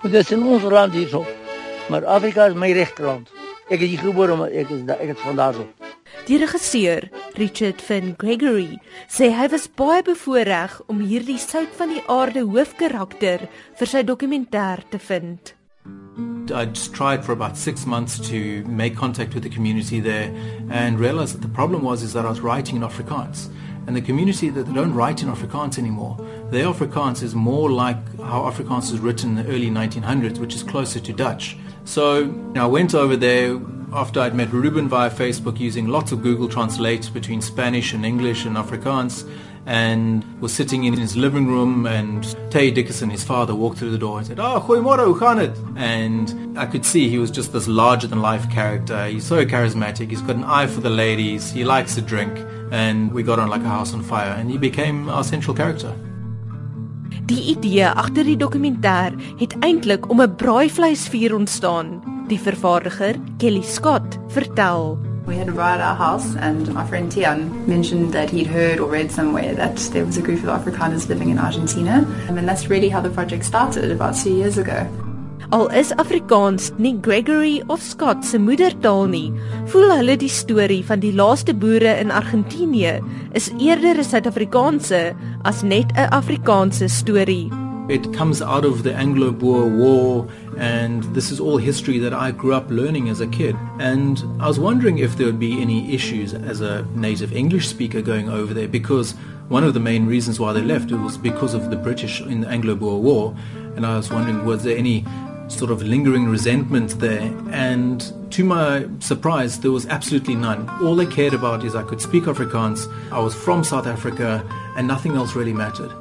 Want dit is in ons land hierso. Maar Afrika is my regterland. Ek is hier gebore, maar ek is ek is van daarso. Die regisseur, Richard Finn Gregory, sê hy was baie bevoorreg om hierdie sout van die aarde hoofkarakter vir sy dokumentêr te vind. I'd tried for about six months to make contact with the community there and realized that the problem was is that I was writing in Afrikaans. And the community that don't write in Afrikaans anymore, their Afrikaans is more like how Afrikaans was written in the early 1900s, which is closer to Dutch. So I went over there after I'd met Ruben via Facebook using lots of Google Translate between Spanish and English and Afrikaans and was sitting in his living room and Tay Dickerson, his father, walked through the door and said, ah, Oh, goeiemorgen, hoe? And I could see he was just this larger than life character. He's so charismatic. He's got an eye for the ladies. He likes to drink. And we got on like a house on fire and he became our central character. Die idee agter die dokumentêr het eintlik om 'n braaivleisvuur ontstaan. Die vervaardiger, Kelly Scott, vertel We had arrived at our house, and my friend Tian mentioned that he'd heard or read somewhere that there was a group of Afrikaners living in Argentina. And that's really how the project started about two years ago. Al is Afrikaans nie Gregory of Scott se moedertaal nie, voel hulle die storie van die laaste boere in Argentinië is eerder 'n Suid-Afrikaanse as net 'n Afrikaanse storie. It comes out of the Anglo-Boer War and this is all history that I grew up learning as a kid. And I was wondering if there would be any issues as a native English speaker going over there because one of the main reasons why they left was because of the British in the Anglo-Boer War. And I was wondering, was there any sort of lingering resentment there? And to my surprise, there was absolutely none. All they cared about is I could speak Afrikaans, I was from South Africa, and nothing else really mattered.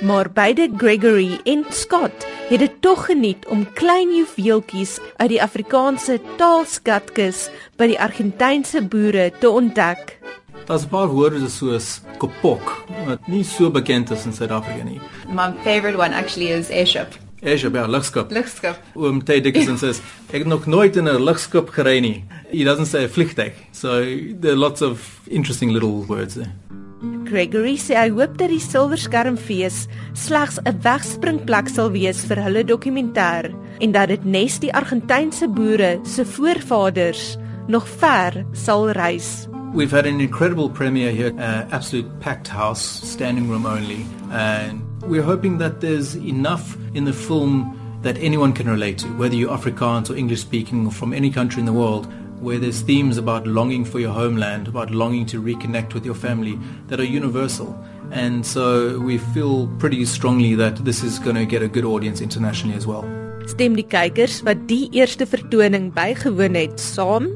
Maar beide Gregory en Scott het dit tog geniet om klein juweeltjies uit die Afrikaanse taalskatkis by die Argentynse boere te ontdek. Daar's 'n paar woorde soos kopok wat nie so bekend is in Suid-Afrika nie. My favorite one actually is airship. Airship, ja, lugskip. Lugskip. Oom Ted Dickinson sê ek het nog nooit in 'n lugskip gery nie. He doesn't say vliegtuig. So there are lots of interesting little words there. Gregory sê hy hoop dat die Silverskermfees slegs 'n wegspringplek sal wees vir hulle dokumentêr en dat dit nes die Argentynse boere se voorvaders nog ver sal reis. We've had an incredible premiere here, uh, absolute packed house, standing room only, and we're hoping that there's enough in the film that anyone can relate to, whether you're Afrikaans or English speaking or from any country in the world. where there's themes about longing for your homeland, about longing to reconnect with your family that are universal. And so we feel pretty strongly that this is going to get a good audience internationally as well. Stem die kykers wat die eerste vertoning bygewoon het saam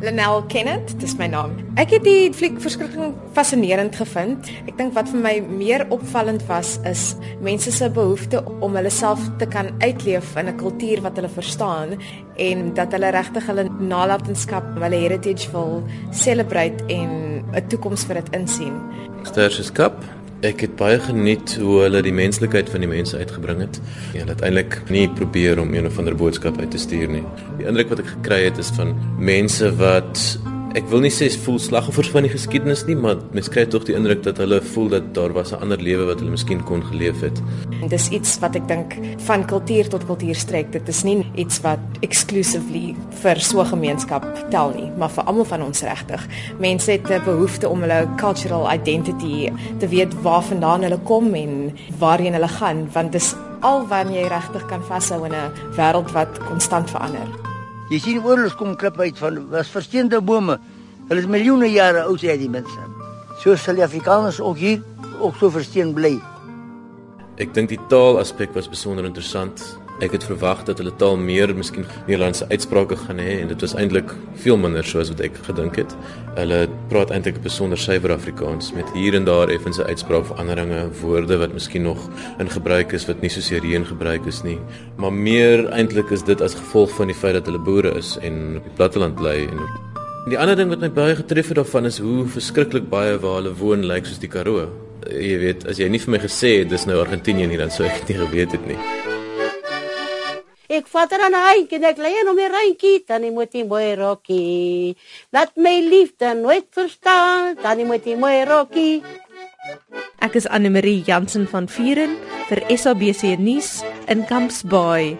Lenel Kenneth, dis my naam. Ek het die fliek verskriklik fascinerend gevind. Ek dink wat vir my meer opvallend was is mense se behoefte om hulle self te kan uitleef in 'n kultuur wat hulle verstaan en dat hulle regtig hulle nalatenskap, hulle heritage wil celebrate en 'n toekoms vir dit insien. Sterskap Ek het baie geniet hoe hulle die menslikheid van die mense uitgebring het. En hulle het eintlik nie probeer om een of ander boodskap uit te stuur nie. Die indruk wat ek gekry het is van mense wat ek wil nie sê voel slagoffers van die geskiedenis nie, maar mens kry tog die indruk dat hulle voel dat daar was 'n ander lewe wat hulle miskien kon geleef het. Dis iets wat ek dink van kultuur tot kultuur strek. Dit is nie iets wat exclusively vir so 'n gemeenskap tel nie, maar vir almal van ons regtig. Mense het 'n behoefte om hulle cultural identity te weet waarvandaan hulle kom en waarheen hulle gaan, want dis al wat jy regtig kan vashou in 'n wêreld wat konstant verander. Jy sien oorloos kom klip uit van was versteende bome. Hulle is miljoene jare oud sê die mense. So sal die Afrikaners ook hier ook so versteen bly. Ek dink die taal aspek was besonder interessant. Ek het verwag dat hulle taal meer miskien Nederlandse uitsprake gaan hê en dit was eintlik veel minder soos wat ek gedink het. Hulle praat eintlik besonder suiwer Afrikaans met hier en daar effens 'n uitspraakveranderinge, woorde wat miskien nog in gebruik is wat nie so sereen gebruik is nie. Maar meer eintlik is dit as gevolg van die feit dat hulle boere is en op die platteland bly en Die ander ding wat my baie getref het daarvan is hoe verskriklik baie waar hulle woon lyk soos die Karoo. Jy weet, as jy nie vir my gesê het dis nou Argentinië nie, dan sou ek dit nie geweet het nie. Ek vat er aan hy, ken ek lê en om die reintjie, dan moet jy mooi rokkie. Laat my liefde nooit verstaan, dan moet jy mooi rokkie. Ek is Anne Marie Jansen van Vuren vir SABC nuus in Camps Bay.